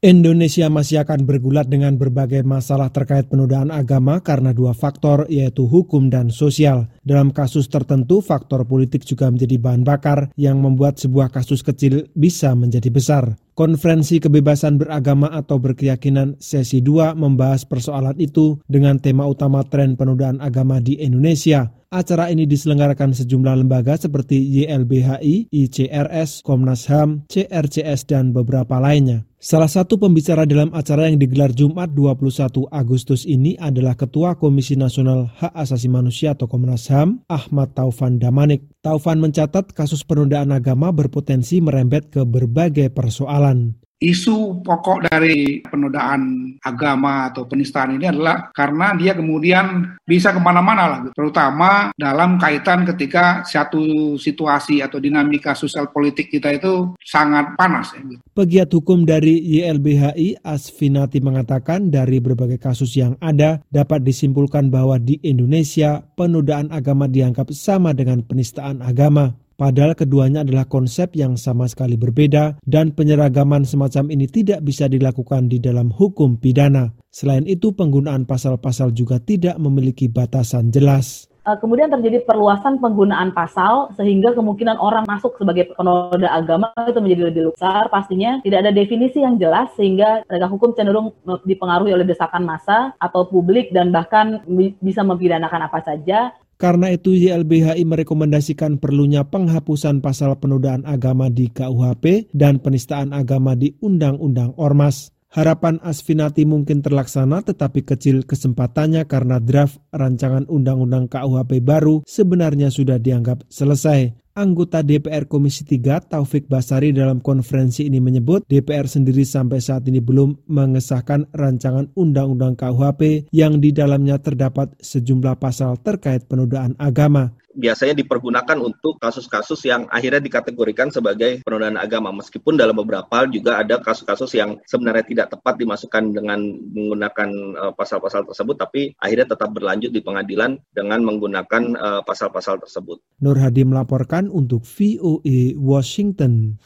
Indonesia masih akan bergulat dengan berbagai masalah terkait penodaan agama karena dua faktor yaitu hukum dan sosial. Dalam kasus tertentu, faktor politik juga menjadi bahan bakar yang membuat sebuah kasus kecil bisa menjadi besar. Konferensi Kebebasan Beragama atau Berkeyakinan sesi 2 membahas persoalan itu dengan tema utama tren penodaan agama di Indonesia. Acara ini diselenggarakan sejumlah lembaga seperti YLBHI, ICRS, Komnas HAM, CRCS, dan beberapa lainnya. Salah satu pembicara dalam acara yang digelar Jumat 21 Agustus ini adalah Ketua Komisi Nasional Hak Asasi Manusia atau Komnas HAM, Ahmad Taufan Damanik. Taufan mencatat kasus penodaan agama berpotensi merembet ke berbagai persoalan isu pokok dari penodaan agama atau penistaan ini adalah karena dia kemudian bisa ke mana-mana lah, terutama dalam kaitan ketika satu situasi atau dinamika sosial politik kita itu sangat panas. Ya. Pegiat hukum dari YLBHI Asfinati mengatakan dari berbagai kasus yang ada dapat disimpulkan bahwa di Indonesia penodaan agama dianggap sama dengan penistaan agama. Padahal keduanya adalah konsep yang sama sekali berbeda dan penyeragaman semacam ini tidak bisa dilakukan di dalam hukum pidana. Selain itu penggunaan pasal-pasal juga tidak memiliki batasan jelas. Eh, kemudian terjadi perluasan penggunaan pasal sehingga kemungkinan orang masuk sebagai penoda agama itu menjadi lebih besar. Pastinya tidak ada definisi yang jelas sehingga penegak hukum cenderung dipengaruhi oleh desakan massa atau publik dan bahkan bisa mempidanakan apa saja karena itu YLBHI merekomendasikan perlunya penghapusan pasal penodaan agama di KUHP dan penistaan agama di Undang-Undang Ormas. Harapan Asfinati mungkin terlaksana tetapi kecil kesempatannya karena draft rancangan undang-undang KUHP baru sebenarnya sudah dianggap selesai. Anggota DPR Komisi 3 Taufik Basari dalam konferensi ini menyebut DPR sendiri sampai saat ini belum mengesahkan rancangan undang-undang KUHP yang di dalamnya terdapat sejumlah pasal terkait penodaan agama biasanya dipergunakan untuk kasus-kasus yang akhirnya dikategorikan sebagai penodaan agama. Meskipun dalam beberapa juga ada kasus-kasus yang sebenarnya tidak tepat dimasukkan dengan menggunakan uh, pasal-pasal tersebut, tapi akhirnya tetap berlanjut di pengadilan dengan menggunakan uh, pasal-pasal tersebut. Nur Hadi melaporkan untuk VOA Washington.